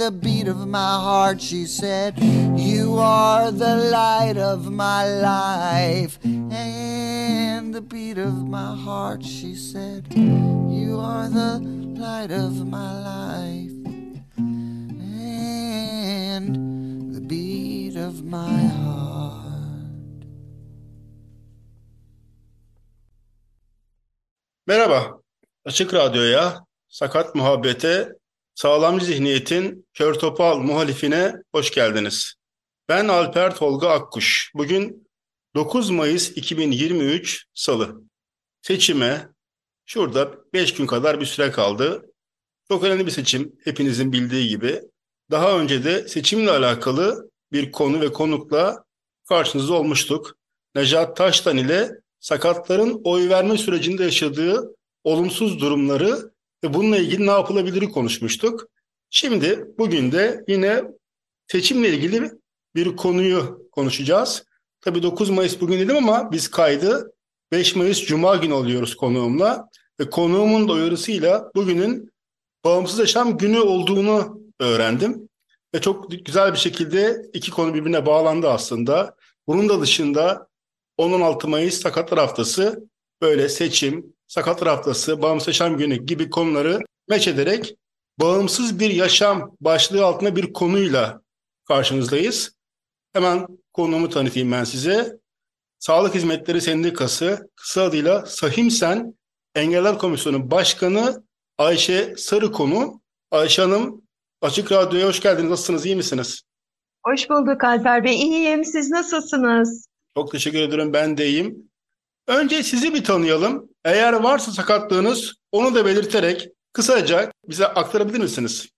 the beat of my heart. She said, You are the light of my life and the beat of my heart. She said, You are the light of my life and the beat of my heart. Merhaba, Açık Radyo'ya, Sakat Muhabbete, Sağlam Zihniyetin Kör Topal muhalifine hoş geldiniz. Ben Alper Tolga Akkuş. Bugün 9 Mayıs 2023 Salı. Seçime şurada 5 gün kadar bir süre kaldı. Çok önemli bir seçim hepinizin bildiği gibi. Daha önce de seçimle alakalı bir konu ve konukla karşınızda olmuştuk. Necat Taştan ile sakatların oy verme sürecinde yaşadığı olumsuz durumları bununla ilgili ne yapılabilir konuşmuştuk. Şimdi bugün de yine seçimle ilgili bir konuyu konuşacağız. Tabii 9 Mayıs bugün dedim ama biz kaydı 5 Mayıs Cuma günü alıyoruz konuğumla. Ve konuğumun da uyarısıyla bugünün bağımsız yaşam günü olduğunu öğrendim. Ve çok güzel bir şekilde iki konu birbirine bağlandı aslında. Bunun da dışında 10-16 Mayıs Sakatlar Haftası böyle seçim, Sakatlar Haftası, Bağımsız Yaşam Günü gibi konuları meç ederek bağımsız bir yaşam başlığı altında bir konuyla karşınızdayız. Hemen konuğumu tanıtayım ben size. Sağlık Hizmetleri Sendikası, kısa adıyla Sahimsen Engeller Komisyonu Başkanı Ayşe Sarıkonu. Ayşe Hanım, Açık Radyo'ya hoş geldiniz. Nasılsınız, iyi misiniz? Hoş bulduk Alper Bey. İyiyim. Siz nasılsınız? Çok teşekkür ederim. Ben de iyiyim. Önce sizi bir tanıyalım. Eğer varsa sakatlığınız onu da belirterek kısaca bize aktarabilir misiniz?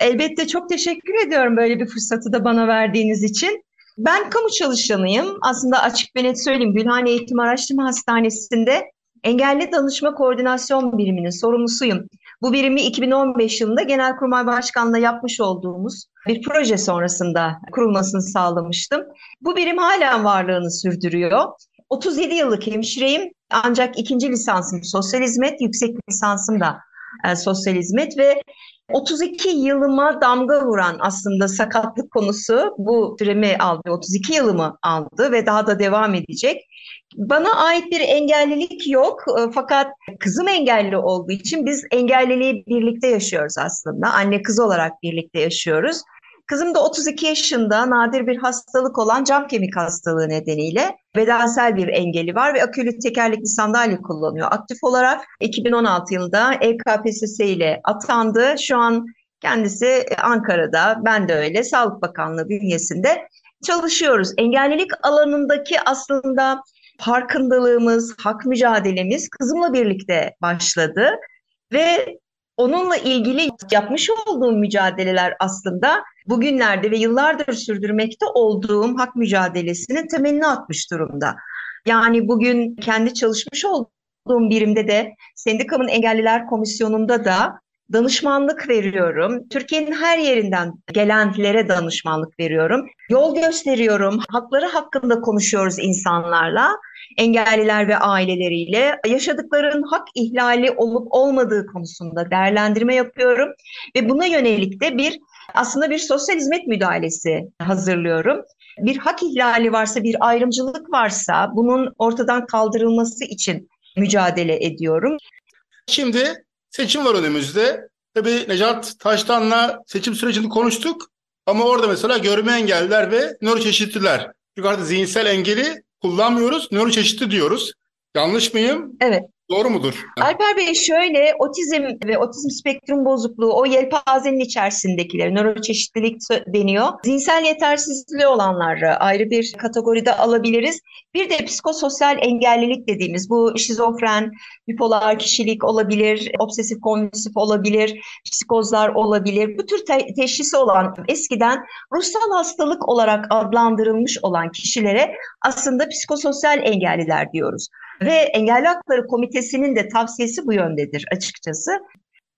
Elbette çok teşekkür ediyorum böyle bir fırsatı da bana verdiğiniz için. Ben kamu çalışanıyım. Aslında açık ve net söyleyeyim. Gülhane Eğitim Araştırma Hastanesi'nde Engelli Danışma Koordinasyon Biriminin sorumlusuyum. Bu birimi 2015 yılında Genelkurmay Başkanlığı yapmış olduğumuz bir proje sonrasında kurulmasını sağlamıştım. Bu birim halen varlığını sürdürüyor. 37 yıllık hemşireyim ancak ikinci lisansım sosyal hizmet, yüksek lisansım da e, sosyal hizmet ve 32 yılıma damga vuran aslında sakatlık konusu bu süremi aldı, 32 yılımı aldı ve daha da devam edecek. Bana ait bir engellilik yok e, fakat kızım engelli olduğu için biz engelliliği birlikte yaşıyoruz aslında. Anne kız olarak birlikte yaşıyoruz. Kızım da 32 yaşında nadir bir hastalık olan cam kemik hastalığı nedeniyle bedensel bir engeli var ve akülü tekerlekli sandalye kullanıyor. Aktif olarak 2016 yılında EKPSS ile atandı. Şu an kendisi Ankara'da, ben de öyle Sağlık Bakanlığı bünyesinde çalışıyoruz. Engellilik alanındaki aslında farkındalığımız, hak mücadelemiz kızımla birlikte başladı ve onunla ilgili yapmış olduğum mücadeleler aslında bugünlerde ve yıllardır sürdürmekte olduğum hak mücadelesinin temelini atmış durumda. Yani bugün kendi çalışmış olduğum birimde de sendikamın engelliler komisyonunda da danışmanlık veriyorum. Türkiye'nin her yerinden gelenlere danışmanlık veriyorum. Yol gösteriyorum. Hakları hakkında konuşuyoruz insanlarla, engelliler ve aileleriyle. Yaşadıkların hak ihlali olup olmadığı konusunda değerlendirme yapıyorum ve buna yönelik de bir aslında bir sosyal hizmet müdahalesi hazırlıyorum. Bir hak ihlali varsa, bir ayrımcılık varsa bunun ortadan kaldırılması için mücadele ediyorum. Şimdi seçim var önümüzde. Tabii Necat Taştan'la seçim sürecini konuştuk. Ama orada mesela görme engelliler ve nöroçeşitliler. Çünkü artık zihinsel engeli kullanmıyoruz, nöroçeşitli diyoruz. Yanlış mıyım? Evet. Doğru mudur? Alper Bey şöyle otizm ve otizm spektrum bozukluğu o yelpazenin içerisindekiler nöroçeşitlilik deniyor. Zihinsel yetersizliği olanları ayrı bir kategoride alabiliriz. Bir de psikososyal engellilik dediğimiz bu şizofren, bipolar kişilik olabilir, obsesif kompulsif olabilir, psikozlar olabilir. Bu tür te- teşhisi olan eskiden ruhsal hastalık olarak adlandırılmış olan kişilere aslında psikososyal engelliler diyoruz. Ve Engelli Hakları Komitesi'nin de tavsiyesi bu yöndedir açıkçası.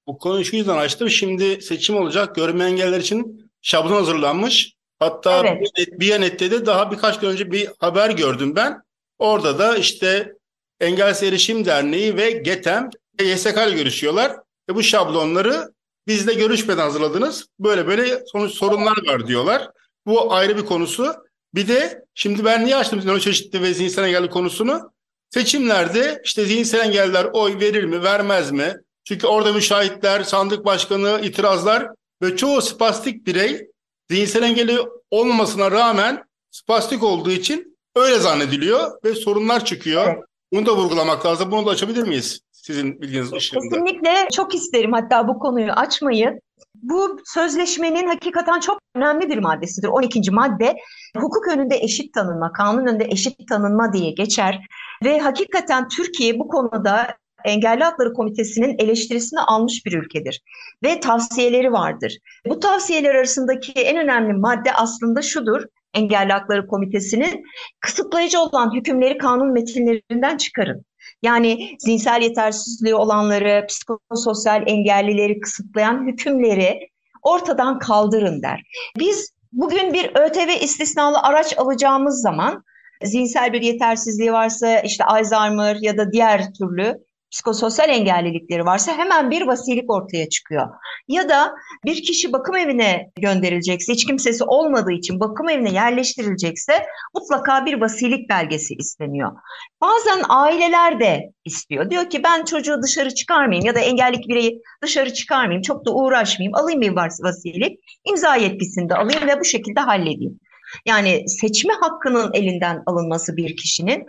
Bu konuyu şu yüzden açtım. Şimdi seçim olacak. Görme engeller için şablon hazırlanmış. Hatta Evet. Biyanet'te de daha birkaç gün önce bir haber gördüm ben. Orada da işte Engelsiz Erişim Derneği ve GETEM YSK ile görüşüyorlar. Ve bu şablonları bizle görüşmeden hazırladınız. Böyle böyle sonuç sorunlar var diyorlar. Bu ayrı bir konusu. Bir de şimdi ben niye açtım nöroçeşitli ve zihinsel engelli konusunu? Seçimlerde işte zihinsel engelliler oy verir mi, vermez mi? Çünkü orada müşahitler, sandık başkanı, itirazlar ve çoğu spastik birey zihinsel engelli olmamasına rağmen spastik olduğu için öyle zannediliyor ve sorunlar çıkıyor. Evet. Bunu da vurgulamak lazım. Bunu da açabilir miyiz? Sizin bilginiz ışığında. Kesinlikle çok isterim hatta bu konuyu açmayı. Bu sözleşmenin hakikaten çok önemli bir maddesidir. 12. madde hukuk önünde eşit tanınma, kanun önünde eşit tanınma diye geçer. Ve hakikaten Türkiye bu konuda Engelli Hakları Komitesi'nin eleştirisini almış bir ülkedir ve tavsiyeleri vardır. Bu tavsiyeler arasındaki en önemli madde aslında şudur. Engelli Hakları Komitesi'nin kısıtlayıcı olan hükümleri kanun metinlerinden çıkarın. Yani zihinsel yetersizliği olanları, psikososyal engellileri kısıtlayan hükümleri ortadan kaldırın der. Biz bugün bir ÖTV istisnalı araç alacağımız zaman zihinsel bir yetersizliği varsa işte Alzheimer ya da diğer türlü psikososyal engellilikleri varsa hemen bir vasilik ortaya çıkıyor. Ya da bir kişi bakım evine gönderilecekse, hiç kimsesi olmadığı için bakım evine yerleştirilecekse mutlaka bir vasilik belgesi isteniyor. Bazen aileler de istiyor. Diyor ki ben çocuğu dışarı çıkarmayayım ya da engellik bireyi dışarı çıkarmayayım, çok da uğraşmayayım, alayım bir vasilik, imza yetkisini de alayım ve bu şekilde halledeyim. Yani seçme hakkının elinden alınması bir kişinin.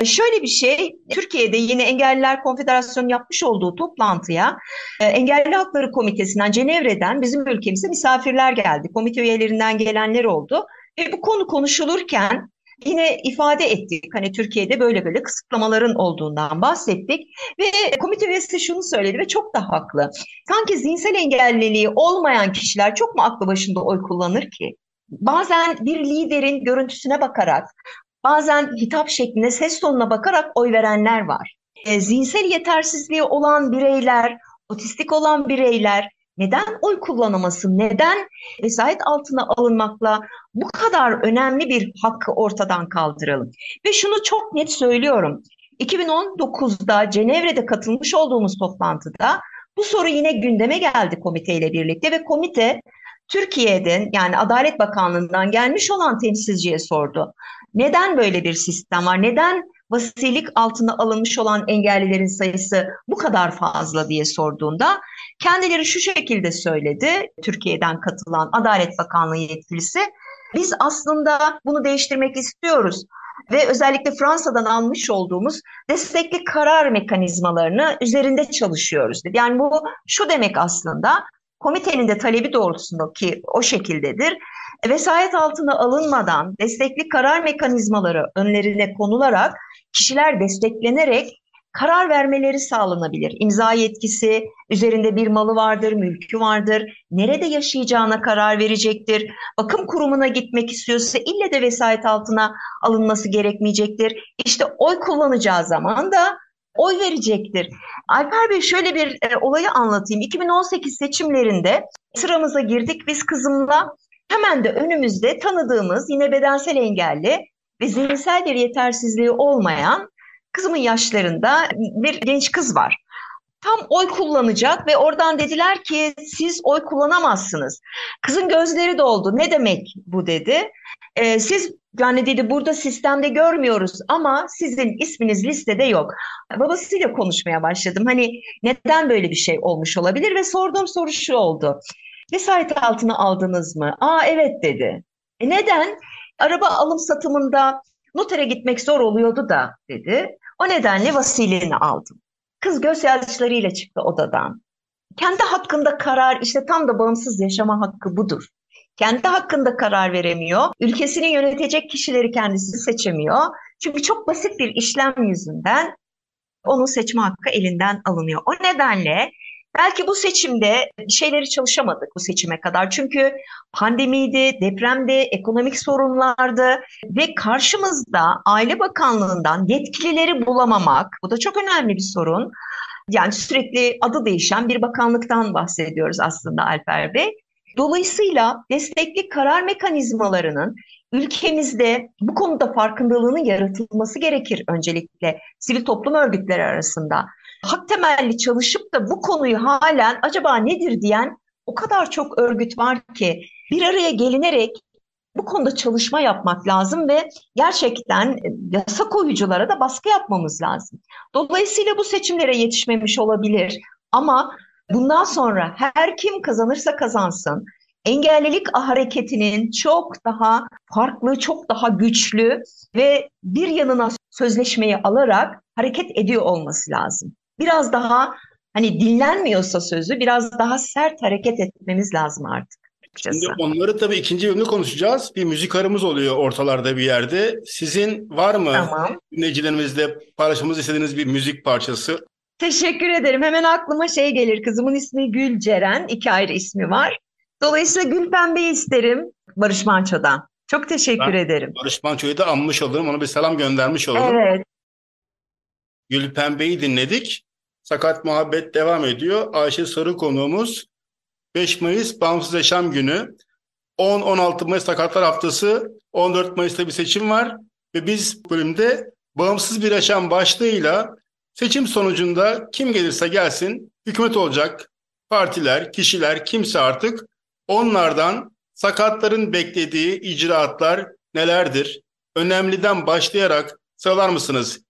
E, şöyle bir şey, Türkiye'de yine Engelliler Konfederasyonu yapmış olduğu toplantıya e, Engelli Hakları Komitesi'nden, Cenevre'den bizim ülkemize misafirler geldi. Komite üyelerinden gelenler oldu. Ve bu konu konuşulurken yine ifade ettik. Hani Türkiye'de böyle böyle kısıtlamaların olduğundan bahsettik. Ve komite üyesi şunu söyledi ve çok da haklı. Sanki zihinsel engelliliği olmayan kişiler çok mu aklı başında oy kullanır ki? Bazen bir liderin görüntüsüne bakarak, bazen hitap şekline, ses tonuna bakarak oy verenler var. E, zihinsel yetersizliği olan bireyler, otistik olan bireyler neden oy kullanılması, neden vesayet altına alınmakla bu kadar önemli bir hakkı ortadan kaldıralım? Ve şunu çok net söylüyorum. 2019'da Cenevre'de katılmış olduğumuz toplantıda bu soru yine gündeme geldi komiteyle birlikte ve komite Türkiye'den yani Adalet Bakanlığı'ndan gelmiş olan temsilciye sordu. Neden böyle bir sistem var? Neden vasilik altına alınmış olan engellilerin sayısı bu kadar fazla diye sorduğunda kendileri şu şekilde söyledi Türkiye'den katılan Adalet Bakanlığı yetkilisi. Biz aslında bunu değiştirmek istiyoruz ve özellikle Fransa'dan almış olduğumuz destekli karar mekanizmalarını üzerinde çalışıyoruz. Yani bu şu demek aslında komitenin de talebi doğrultusunda ki o şekildedir. Vesayet altına alınmadan destekli karar mekanizmaları önlerine konularak kişiler desteklenerek karar vermeleri sağlanabilir. İmza yetkisi, üzerinde bir malı vardır, mülkü vardır, nerede yaşayacağına karar verecektir. Bakım kurumuna gitmek istiyorsa ille de vesayet altına alınması gerekmeyecektir. İşte oy kullanacağı zaman da oy verecektir. Alper Bey şöyle bir e, olayı anlatayım. 2018 seçimlerinde sıramıza girdik biz kızımla. Hemen de önümüzde tanıdığımız yine bedensel engelli ve zihinsel bir yetersizliği olmayan kızımın yaşlarında bir genç kız var. Tam oy kullanacak ve oradan dediler ki siz oy kullanamazsınız. Kızın gözleri doldu. Ne demek bu dedi. E, siz yani dedi burada sistemde görmüyoruz ama sizin isminiz listede yok. Babasıyla konuşmaya başladım. Hani neden böyle bir şey olmuş olabilir ve sorduğum soru şu oldu. Vesayet altına aldınız mı? Aa evet dedi. E neden? Araba alım satımında notere gitmek zor oluyordu da dedi. O nedenle vasiliğini aldım. Kız gözyaşlarıyla çıktı odadan. Kendi hakkında karar işte tam da bağımsız yaşama hakkı budur. Kendi hakkında karar veremiyor. Ülkesini yönetecek kişileri kendisi seçemiyor. Çünkü çok basit bir işlem yüzünden onun seçme hakkı elinden alınıyor. O nedenle belki bu seçimde şeyleri çalışamadık bu seçime kadar. Çünkü pandemiydi, depremdi, ekonomik sorunlardı ve karşımızda Aile Bakanlığı'ndan yetkilileri bulamamak, bu da çok önemli bir sorun. Yani sürekli adı değişen bir bakanlıktan bahsediyoruz aslında Alper Bey. Dolayısıyla destekli karar mekanizmalarının ülkemizde bu konuda farkındalığının yaratılması gerekir öncelikle sivil toplum örgütleri arasında. Hak temelli çalışıp da bu konuyu halen acaba nedir diyen o kadar çok örgüt var ki bir araya gelinerek bu konuda çalışma yapmak lazım ve gerçekten yasa koyuculara da baskı yapmamız lazım. Dolayısıyla bu seçimlere yetişmemiş olabilir ama bundan sonra her kim kazanırsa kazansın engellilik hareketinin çok daha farklı, çok daha güçlü ve bir yanına sözleşmeyi alarak hareket ediyor olması lazım. Biraz daha hani dinlenmiyorsa sözü biraz daha sert hareket etmemiz lazım artık. Şimdi onları tabii ikinci bölümde konuşacağız. Bir müzik aramız oluyor ortalarda bir yerde. Sizin var mı tamam. dinleyicilerimizle paylaşmamızı istediğiniz bir müzik parçası? Teşekkür ederim. Hemen aklıma şey gelir. Kızımın ismi Gül Ceren. iki ayrı ismi var. Dolayısıyla Gül Pembe'yi isterim Barış Manço'dan. Çok teşekkür ben ederim. Barış Manço'yu da anmış olurum. Ona bir selam göndermiş olurum. Evet. Gül Pembe'yi dinledik. Sakat Muhabbet devam ediyor. Ayşe Sarı konuğumuz. 5 Mayıs Bağımsız Yaşam Günü. 10-16 Mayıs Sakatlar Haftası. 14 Mayıs'ta bir seçim var. Ve biz bölümde bağımsız bir yaşam başlığıyla seçim sonucunda kim gelirse gelsin hükümet olacak, partiler, kişiler kimse artık onlardan sakatların beklediği icraatlar nelerdir? Önemliden başlayarak sıralar mısınız?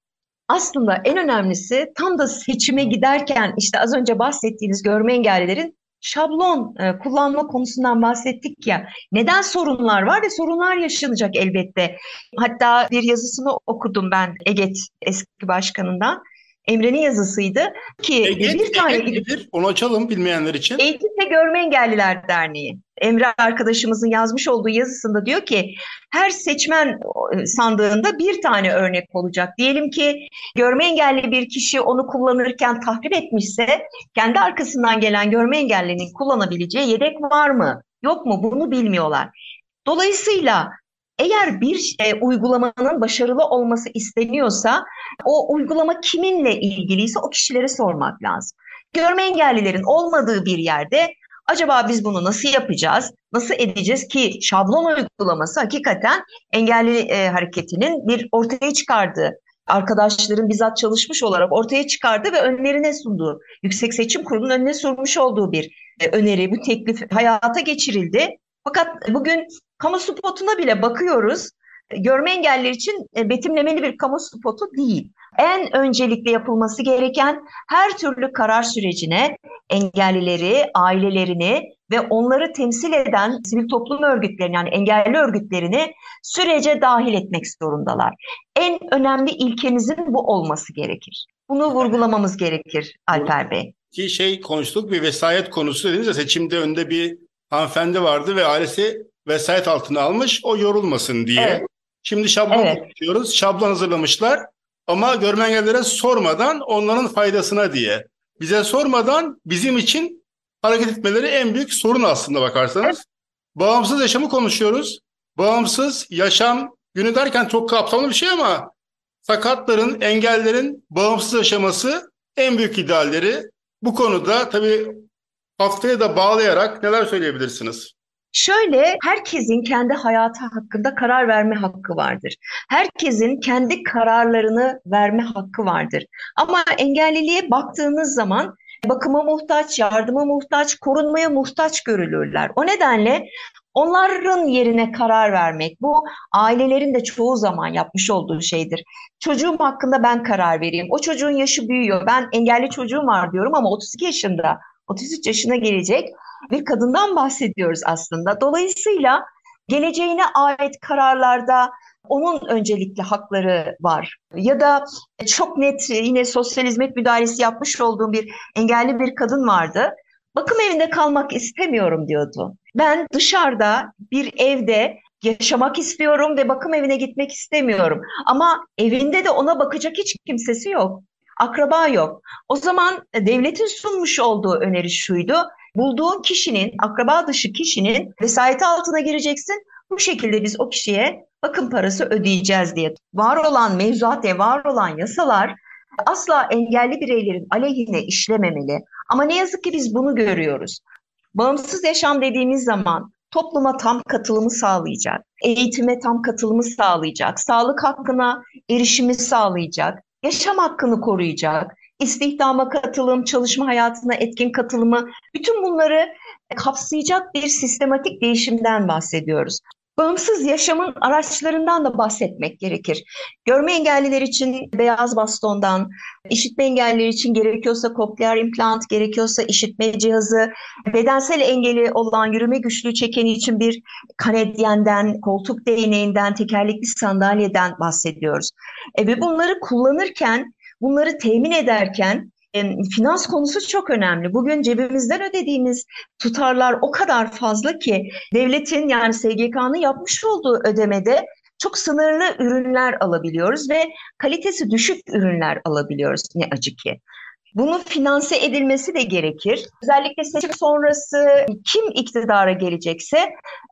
Aslında en önemlisi tam da seçime giderken işte az önce bahsettiğiniz görme engellilerin şablon e, kullanma konusundan bahsettik ya. Neden sorunlar var ve sorunlar yaşanacak elbette. Hatta bir yazısını okudum ben EGET eski başkanından. Emre'nin yazısıydı ki EGET, bir tane EGET nedir? Onu açalım bilmeyenler için. Eğitim ve Görme Engelliler Derneği. Emre arkadaşımızın yazmış olduğu yazısında diyor ki her seçmen sandığında bir tane örnek olacak. Diyelim ki görme engelli bir kişi onu kullanırken tahrip etmişse kendi arkasından gelen görme engellinin kullanabileceği yedek var mı? Yok mu? Bunu bilmiyorlar. Dolayısıyla eğer bir e, uygulamanın başarılı olması isteniyorsa o uygulama kiminle ilgiliyse o kişilere sormak lazım. Görme engellilerin olmadığı bir yerde acaba biz bunu nasıl yapacağız, nasıl edeceğiz ki şablon uygulaması hakikaten engelli e, hareketinin bir ortaya çıkardığı arkadaşların bizzat çalışmış olarak ortaya çıkardı ve önlerine sunduğu, Yüksek Seçim Kurulu'nun önüne sunmuş olduğu bir e, öneri, bu teklif hayata geçirildi. Fakat bugün kamu spotuna bile bakıyoruz. Görme engelliler için e, betimlemeli bir kamu spotu değil. En öncelikle yapılması gereken her türlü karar sürecine engellileri, ailelerini ve onları temsil eden sivil toplum örgütlerini yani engelli örgütlerini sürece dahil etmek zorundalar. En önemli ilkemizin bu olması gerekir. Bunu vurgulamamız gerekir Alper Bey. Ki şey konuştuk bir vesayet konusu dediniz ya seçimde önde bir hanımefendi vardı ve ailesi vesayet altına almış o yorulmasın diye. Evet. Şimdi şablon evet. diyoruz. Şablon hazırlamışlar ama görme engellilere sormadan onların faydasına diye. Bize sormadan bizim için hareket etmeleri en büyük sorun aslında bakarsanız. Evet. Bağımsız yaşamı konuşuyoruz. Bağımsız yaşam günü derken çok kapsamlı bir şey ama sakatların, engellerin bağımsız yaşaması en büyük idealleri. Bu konuda tabii haftaya da bağlayarak neler söyleyebilirsiniz? Şöyle herkesin kendi hayatı hakkında karar verme hakkı vardır. Herkesin kendi kararlarını verme hakkı vardır. Ama engelliliğe baktığınız zaman bakıma muhtaç, yardıma muhtaç, korunmaya muhtaç görülürler. O nedenle onların yerine karar vermek bu ailelerin de çoğu zaman yapmış olduğu şeydir. Çocuğum hakkında ben karar vereyim. O çocuğun yaşı büyüyor. Ben engelli çocuğum var diyorum ama 32 yaşında, 33 yaşına gelecek bir kadından bahsediyoruz aslında. Dolayısıyla geleceğine ait kararlarda onun öncelikli hakları var. Ya da çok net yine sosyal hizmet müdahalesi yapmış olduğum bir engelli bir kadın vardı. Bakım evinde kalmak istemiyorum diyordu. Ben dışarıda bir evde yaşamak istiyorum ve bakım evine gitmek istemiyorum. Ama evinde de ona bakacak hiç kimsesi yok. Akraba yok. O zaman devletin sunmuş olduğu öneri şuydu. Bulduğun kişinin, akraba dışı kişinin vesayeti altına gireceksin. Bu şekilde biz o kişiye bakım parası ödeyeceğiz diye. Var olan mevzuat var olan yasalar asla engelli bireylerin aleyhine işlememeli. Ama ne yazık ki biz bunu görüyoruz. Bağımsız yaşam dediğimiz zaman topluma tam katılımı sağlayacak, eğitime tam katılımı sağlayacak, sağlık hakkına erişimi sağlayacak, yaşam hakkını koruyacak, istihdama katılım, çalışma hayatına etkin katılımı, bütün bunları kapsayacak bir sistematik değişimden bahsediyoruz. Bağımsız yaşamın araçlarından da bahsetmek gerekir. Görme engelliler için beyaz bastondan, işitme engelliler için gerekiyorsa koklear implant, gerekiyorsa işitme cihazı, bedensel engeli olan yürüme güçlüğü çekeni için bir kanedyenden, koltuk değneğinden, tekerlekli sandalyeden bahsediyoruz. E, ve bunları kullanırken, bunları temin ederken finans konusu çok önemli. Bugün cebimizden ödediğimiz tutarlar o kadar fazla ki devletin yani SGK'nın yapmış olduğu ödemede çok sınırlı ürünler alabiliyoruz ve kalitesi düşük ürünler alabiliyoruz ne acı ki. Bunun finanse edilmesi de gerekir. Özellikle seçim sonrası kim iktidara gelecekse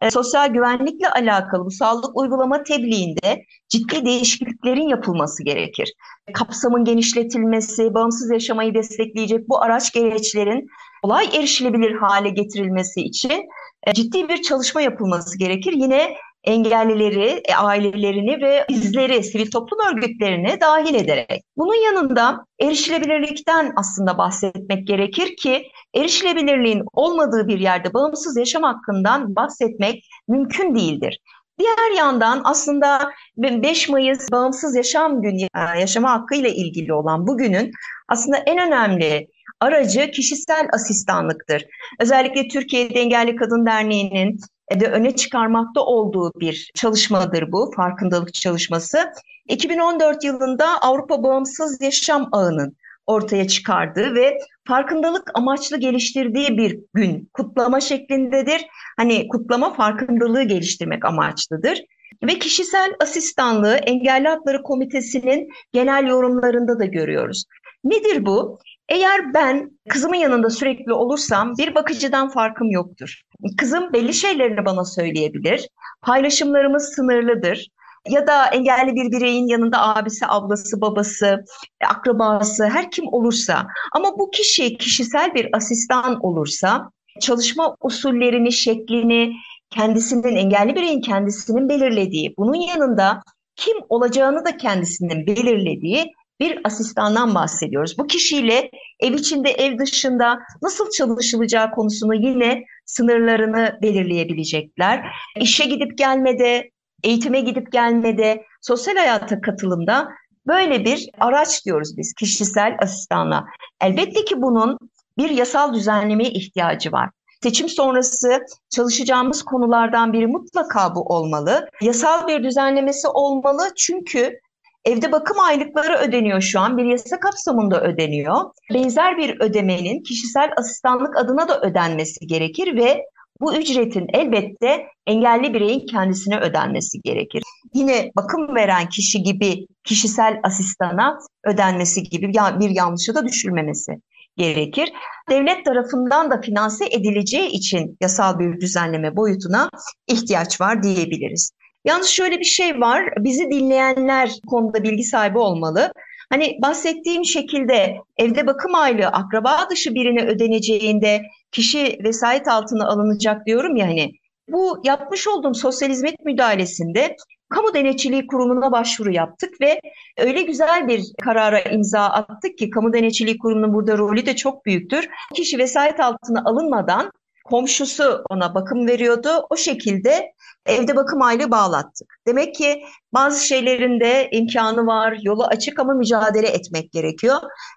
e, sosyal güvenlikle alakalı bu sağlık uygulama tebliğinde ciddi değişikliklerin yapılması gerekir. Kapsamın genişletilmesi, bağımsız yaşamayı destekleyecek bu araç gereçlerin kolay erişilebilir hale getirilmesi için e, ciddi bir çalışma yapılması gerekir. Yine engellileri, e, ailelerini ve bizleri, sivil toplum örgütlerini dahil ederek. Bunun yanında erişilebilirlikten aslında bahsetmek gerekir ki erişilebilirliğin olmadığı bir yerde bağımsız yaşam hakkından bahsetmek mümkün değildir. Diğer yandan aslında 5 Mayıs Bağımsız Yaşam Günü e, yaşama hakkı ile ilgili olan bugünün aslında en önemli aracı kişisel asistanlıktır. Özellikle Türkiye'de Engelli Kadın Derneği'nin de öne çıkarmakta olduğu bir çalışmadır bu, farkındalık çalışması. 2014 yılında Avrupa Bağımsız Yaşam Ağı'nın ortaya çıkardığı ve farkındalık amaçlı geliştirdiği bir gün kutlama şeklindedir. Hani kutlama farkındalığı geliştirmek amaçlıdır. Ve kişisel asistanlığı Engelli Hakları Komitesi'nin genel yorumlarında da görüyoruz. Nedir bu? Eğer ben kızımın yanında sürekli olursam bir bakıcıdan farkım yoktur. Kızım belli şeylerini bana söyleyebilir. Paylaşımlarımız sınırlıdır. Ya da engelli bir bireyin yanında abisi, ablası, babası, akrabası, her kim olursa ama bu kişi kişisel bir asistan olursa çalışma usullerini, şeklini kendisinin, engelli bireyin kendisinin belirlediği, bunun yanında kim olacağını da kendisinin belirlediği bir asistandan bahsediyoruz. Bu kişiyle ev içinde, ev dışında nasıl çalışılacağı konusunu yine sınırlarını belirleyebilecekler. İşe gidip gelmede, eğitime gidip gelmede, sosyal hayata katılımda böyle bir araç diyoruz biz kişisel asistanla. Elbette ki bunun bir yasal düzenlemeye ihtiyacı var. Seçim sonrası çalışacağımız konulardan biri mutlaka bu olmalı. Yasal bir düzenlemesi olmalı çünkü Evde bakım aylıkları ödeniyor şu an. Bir yasa kapsamında ödeniyor. Benzer bir ödemenin kişisel asistanlık adına da ödenmesi gerekir ve bu ücretin elbette engelli bireyin kendisine ödenmesi gerekir. Yine bakım veren kişi gibi kişisel asistana ödenmesi gibi bir yanlışı da düşülmemesi gerekir. Devlet tarafından da finanse edileceği için yasal bir düzenleme boyutuna ihtiyaç var diyebiliriz. Yalnız şöyle bir şey var. Bizi dinleyenler konuda bilgi sahibi olmalı. Hani bahsettiğim şekilde evde bakım aylığı akraba dışı birine ödeneceğinde kişi vesayet altına alınacak diyorum ya hani. Bu yapmış olduğum sosyal hizmet müdahalesinde Kamu Denetçiliği Kurumu'na başvuru yaptık ve öyle güzel bir karara imza attık ki Kamu Denetçiliği Kurumu'nun burada rolü de çok büyüktür. Kişi vesayet altına alınmadan komşusu ona bakım veriyordu. O şekilde evde bakım aylığı bağlattık. Demek ki bazı şeylerin de imkanı var, yolu açık ama mücadele etmek gerekiyor.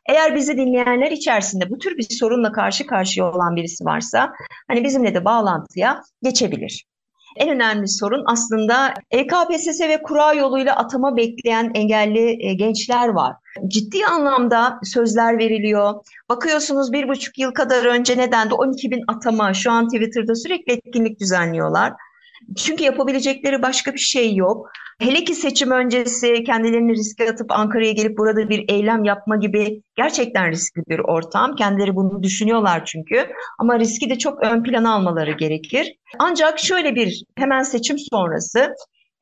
Eğer bizi dinleyenler içerisinde bu tür bir sorunla karşı karşıya olan birisi varsa hani bizimle de bağlantıya geçebilir. En önemli sorun aslında EKPSS ve kura yoluyla atama bekleyen engelli e, gençler var. Ciddi anlamda sözler veriliyor. Bakıyorsunuz bir buçuk yıl kadar önce neden de 12 bin atama şu an Twitter'da sürekli etkinlik düzenliyorlar. Çünkü yapabilecekleri başka bir şey yok. Hele ki seçim öncesi kendilerini riske atıp Ankara'ya gelip burada bir eylem yapma gibi gerçekten riskli bir ortam. Kendileri bunu düşünüyorlar çünkü. Ama riski de çok ön plana almaları gerekir. Ancak şöyle bir hemen seçim sonrası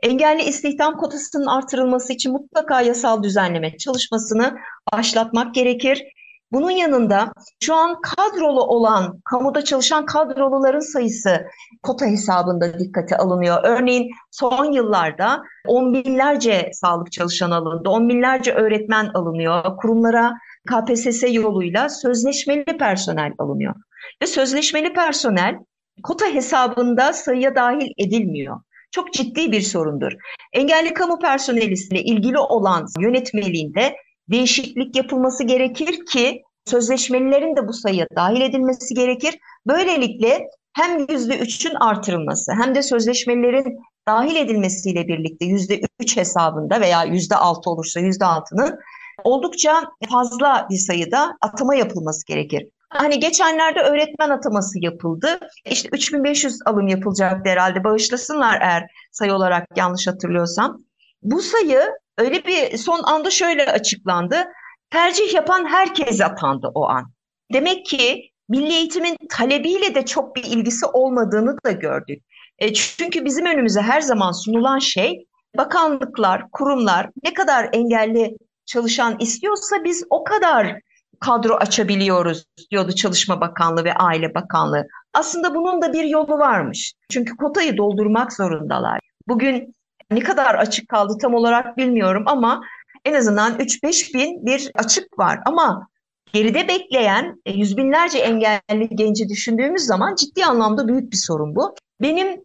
engelli istihdam kotasının artırılması için mutlaka yasal düzenleme çalışmasını başlatmak gerekir. Bunun yanında şu an kadrolu olan, kamuda çalışan kadroluların sayısı kota hesabında dikkate alınıyor. Örneğin son yıllarda on binlerce sağlık çalışanı alındı, on binlerce öğretmen alınıyor. Kurumlara KPSS yoluyla sözleşmeli personel alınıyor. Ve sözleşmeli personel kota hesabında sayıya dahil edilmiyor. Çok ciddi bir sorundur. Engelli kamu personeliyle ilgili olan yönetmeliğinde değişiklik yapılması gerekir ki sözleşmelilerin de bu sayıya dahil edilmesi gerekir. Böylelikle hem yüzde üçün artırılması hem de sözleşmelilerin dahil edilmesiyle birlikte yüzde üç hesabında veya yüzde altı olursa yüzde altının oldukça fazla bir sayıda atama yapılması gerekir. Hani geçenlerde öğretmen ataması yapıldı. İşte 3500 alım yapılacaktı herhalde. Bağışlasınlar eğer sayı olarak yanlış hatırlıyorsam. Bu sayı öyle bir son anda şöyle açıklandı. Tercih yapan herkes atandı o an. Demek ki milli eğitimin talebiyle de çok bir ilgisi olmadığını da gördük. E, çünkü bizim önümüze her zaman sunulan şey bakanlıklar, kurumlar ne kadar engelli çalışan istiyorsa biz o kadar kadro açabiliyoruz diyordu Çalışma Bakanlığı ve Aile Bakanlığı. Aslında bunun da bir yolu varmış. Çünkü kotayı doldurmak zorundalar. Bugün ne kadar açık kaldı tam olarak bilmiyorum ama en azından 3-5 bin bir açık var. Ama geride bekleyen e, yüz binlerce engelli genci düşündüğümüz zaman ciddi anlamda büyük bir sorun bu. Benim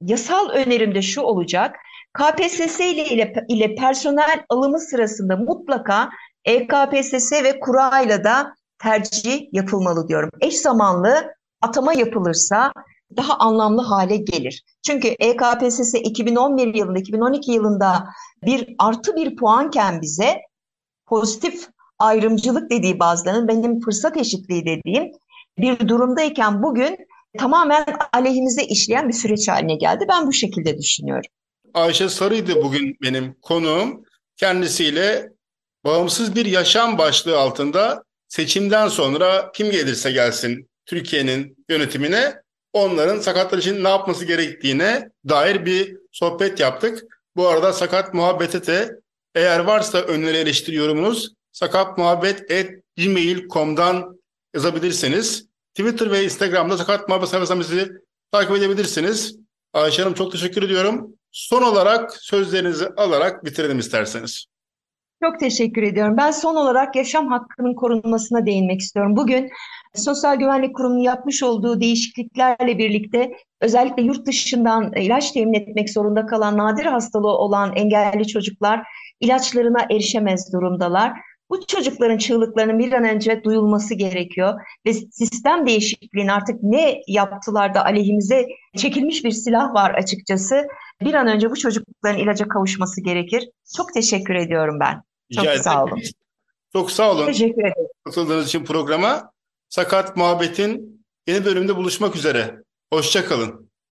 yasal önerim de şu olacak. KPSS ile, ile personel alımı sırasında mutlaka EKPSS ve kura ile da tercih yapılmalı diyorum. Eş zamanlı atama yapılırsa daha anlamlı hale gelir. Çünkü EKPSS 2011 yılında, 2012 yılında bir artı bir puanken bize pozitif ayrımcılık dediği bazılarının benim fırsat eşitliği dediğim bir durumdayken bugün tamamen aleyhimize işleyen bir süreç haline geldi. Ben bu şekilde düşünüyorum. Ayşe Sarı'ydı bugün benim konuğum. Kendisiyle bağımsız bir yaşam başlığı altında seçimden sonra kim gelirse gelsin Türkiye'nin yönetimine onların sakatlar için ne yapması gerektiğine dair bir sohbet yaptık. Bu arada sakat muhabbete de eğer varsa öneri eleştiri yorumunuz sakatmuhabbet.gmail.com'dan yazabilirsiniz. Twitter ve Instagram'da sakat muhabbet sayfasından bizi takip edebilirsiniz. Ayşe Hanım çok teşekkür ediyorum. Son olarak sözlerinizi alarak bitirelim isterseniz. Çok teşekkür ediyorum. Ben son olarak yaşam hakkının korunmasına değinmek istiyorum. Bugün Sosyal Güvenlik Kurumu'nun yapmış olduğu değişikliklerle birlikte özellikle yurt dışından ilaç temin etmek zorunda kalan nadir hastalığı olan engelli çocuklar ilaçlarına erişemez durumdalar. Bu çocukların çığlıklarının bir an önce duyulması gerekiyor ve sistem değişikliğinin artık ne yaptılar da aleyhimize çekilmiş bir silah var açıkçası. Bir an önce bu çocukların ilaca kavuşması gerekir. Çok teşekkür ediyorum ben. Çok Rica sağ olun. Çok sağ olun. Teşekkür ederim. Katıldığınız için programa. Sakat Muhabbet'in yeni bölümünde buluşmak üzere. Hoşçakalın.